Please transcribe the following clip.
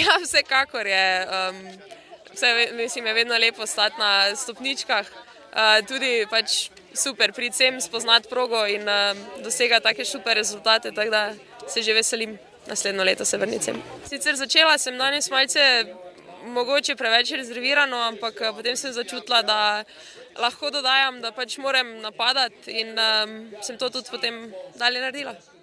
Ja, vsekakor je. Um, vse, mislim, je vedno lepo stati na stopničkah. Uh, tudi pač super priti sem, spoznati progo in uh, dosegati take super rezultate. Tako da se že veselim naslednjo leto se vrniti. Sicer začela sem danes malce mogoče preveč rezervirano, ampak eh, potem sem začutila, da lahko dodajam, da pač moram napadati in um, sem to tudi potem dalje naredila.